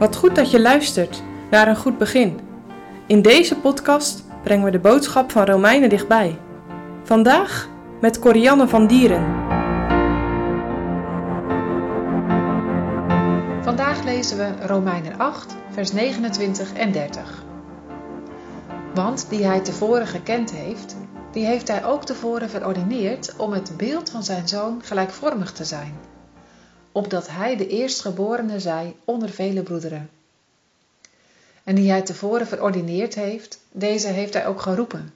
Wat goed dat je luistert naar een goed begin. In deze podcast brengen we de boodschap van Romeinen dichtbij. Vandaag met Corianne van Dieren. Vandaag lezen we Romeinen 8, vers 29 en 30. Want die hij tevoren gekend heeft, die heeft hij ook tevoren verordineerd om het beeld van zijn zoon gelijkvormig te zijn opdat hij de eerstgeborene zij onder vele broederen. En die hij tevoren verordineerd heeft, deze heeft hij ook geroepen.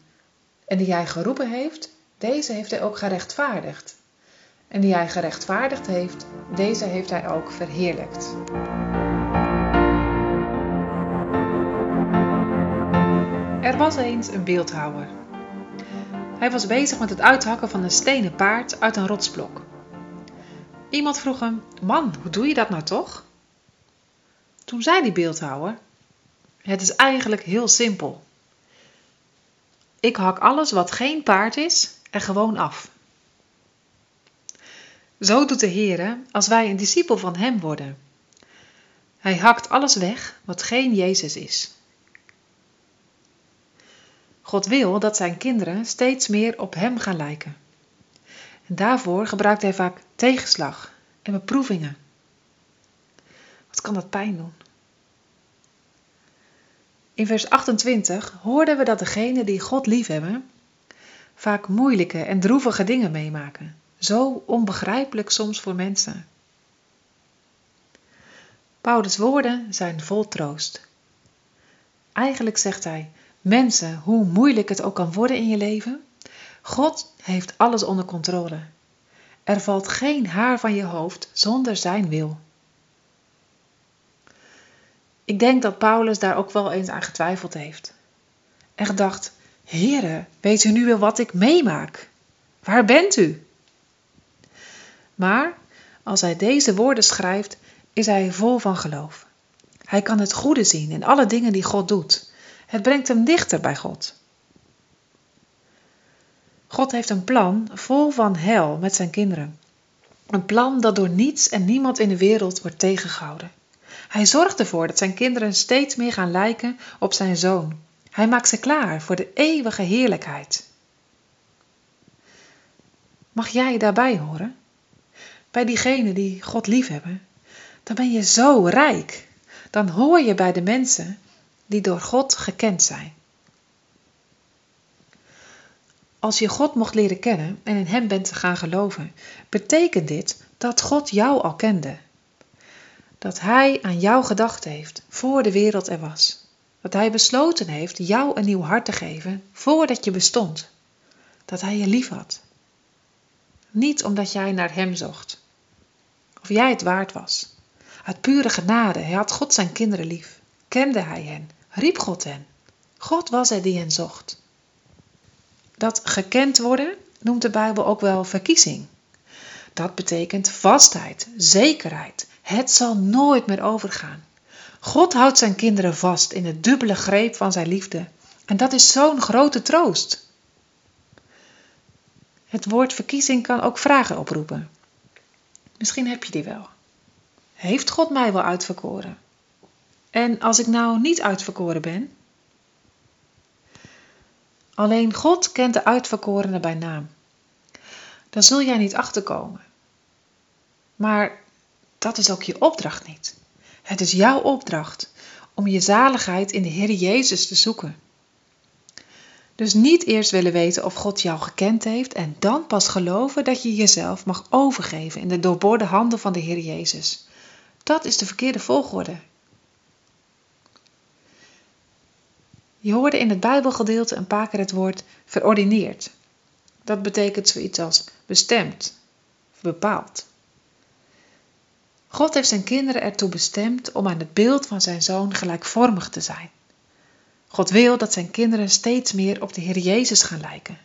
En die hij geroepen heeft, deze heeft hij ook gerechtvaardigd. En die hij gerechtvaardigd heeft, deze heeft hij ook verheerlijkt. Er was eens een beeldhouwer. Hij was bezig met het uithakken van een stenen paard uit een rotsblok. Iemand vroeg hem: Man, hoe doe je dat nou toch? Toen zei die beeldhouwer: Het is eigenlijk heel simpel. Ik hak alles wat geen paard is er gewoon af. Zo doet de Heer als wij een discipel van Hem worden. Hij hakt alles weg wat geen Jezus is. God wil dat zijn kinderen steeds meer op Hem gaan lijken. En daarvoor gebruikt hij vaak tegenslag en beproevingen. Wat kan dat pijn doen? In vers 28 hoorden we dat degenen die God liefhebben vaak moeilijke en droevige dingen meemaken. Zo onbegrijpelijk soms voor mensen. Paulus' woorden zijn vol troost. Eigenlijk zegt hij: Mensen, hoe moeilijk het ook kan worden in je leven, God heeft alles onder controle. Er valt geen haar van je hoofd zonder zijn wil. Ik denk dat Paulus daar ook wel eens aan getwijfeld heeft. En gedacht: Heere, weet u nu wel wat ik meemaak? Waar bent u? Maar als hij deze woorden schrijft, is hij vol van geloof. Hij kan het goede zien in alle dingen die God doet. Het brengt hem dichter bij God. God heeft een plan vol van hel met zijn kinderen. Een plan dat door niets en niemand in de wereld wordt tegengehouden. Hij zorgt ervoor dat zijn kinderen steeds meer gaan lijken op zijn zoon. Hij maakt ze klaar voor de eeuwige heerlijkheid. Mag jij daarbij horen? Bij diegenen die God liefhebben? Dan ben je zo rijk. Dan hoor je bij de mensen die door God gekend zijn. Als je God mocht leren kennen en in Hem bent gaan geloven, betekent dit dat God jou al kende. Dat Hij aan jou gedacht heeft voor de wereld er was. Dat Hij besloten heeft jou een nieuw hart te geven voordat je bestond. Dat Hij je lief had. Niet omdat jij naar Hem zocht. Of jij het waard was. Uit pure genade, Hij had God zijn kinderen lief. Kende Hij hen, riep God hen. God was het die hen zocht. Dat gekend worden noemt de Bijbel ook wel verkiezing. Dat betekent vastheid, zekerheid. Het zal nooit meer overgaan. God houdt zijn kinderen vast in het dubbele greep van zijn liefde. En dat is zo'n grote troost. Het woord verkiezing kan ook vragen oproepen. Misschien heb je die wel. Heeft God mij wel uitverkoren? En als ik nou niet uitverkoren ben, Alleen God kent de uitverkorenen bij naam. Daar zul jij niet achterkomen. Maar dat is ook je opdracht niet. Het is jouw opdracht om je zaligheid in de Heer Jezus te zoeken. Dus niet eerst willen weten of God jou gekend heeft en dan pas geloven dat je jezelf mag overgeven in de doorborde handen van de Heer Jezus. Dat is de verkeerde volgorde. Je hoorde in het Bijbelgedeelte een paar keer het woord verordineerd. Dat betekent zoiets als bestemd, bepaald. God heeft zijn kinderen ertoe bestemd om aan het beeld van zijn zoon gelijkvormig te zijn. God wil dat zijn kinderen steeds meer op de Heer Jezus gaan lijken.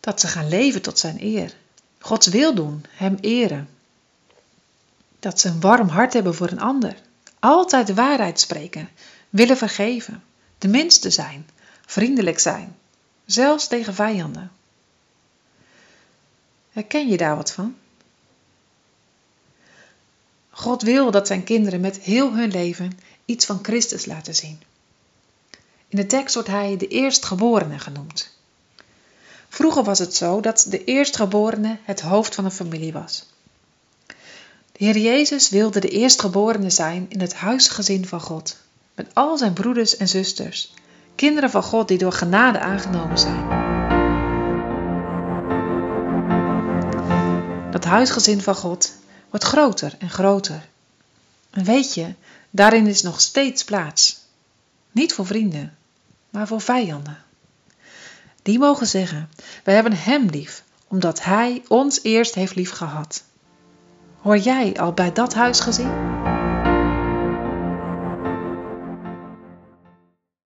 Dat ze gaan leven tot zijn eer. Gods wil doen, hem eren. Dat ze een warm hart hebben voor een ander. Altijd waarheid spreken, willen vergeven de minste zijn, vriendelijk zijn, zelfs tegen vijanden. Herken je daar wat van? God wil dat zijn kinderen met heel hun leven iets van Christus laten zien. In de tekst wordt hij de eerstgeborene genoemd. Vroeger was het zo dat de eerstgeborene het hoofd van een familie was. De Heer Jezus wilde de eerstgeborene zijn in het huisgezin van God, met al zijn broeders en zusters, kinderen van God die door genade aangenomen zijn. Dat huisgezin van God wordt groter en groter. En weet je, daarin is nog steeds plaats. Niet voor vrienden, maar voor vijanden. Die mogen zeggen: Wij hebben Hem lief, omdat Hij ons eerst heeft lief gehad. Hoor jij al bij dat huisgezin?